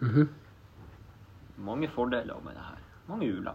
Mhm. Mange fordeler med det her. Mange ulemper.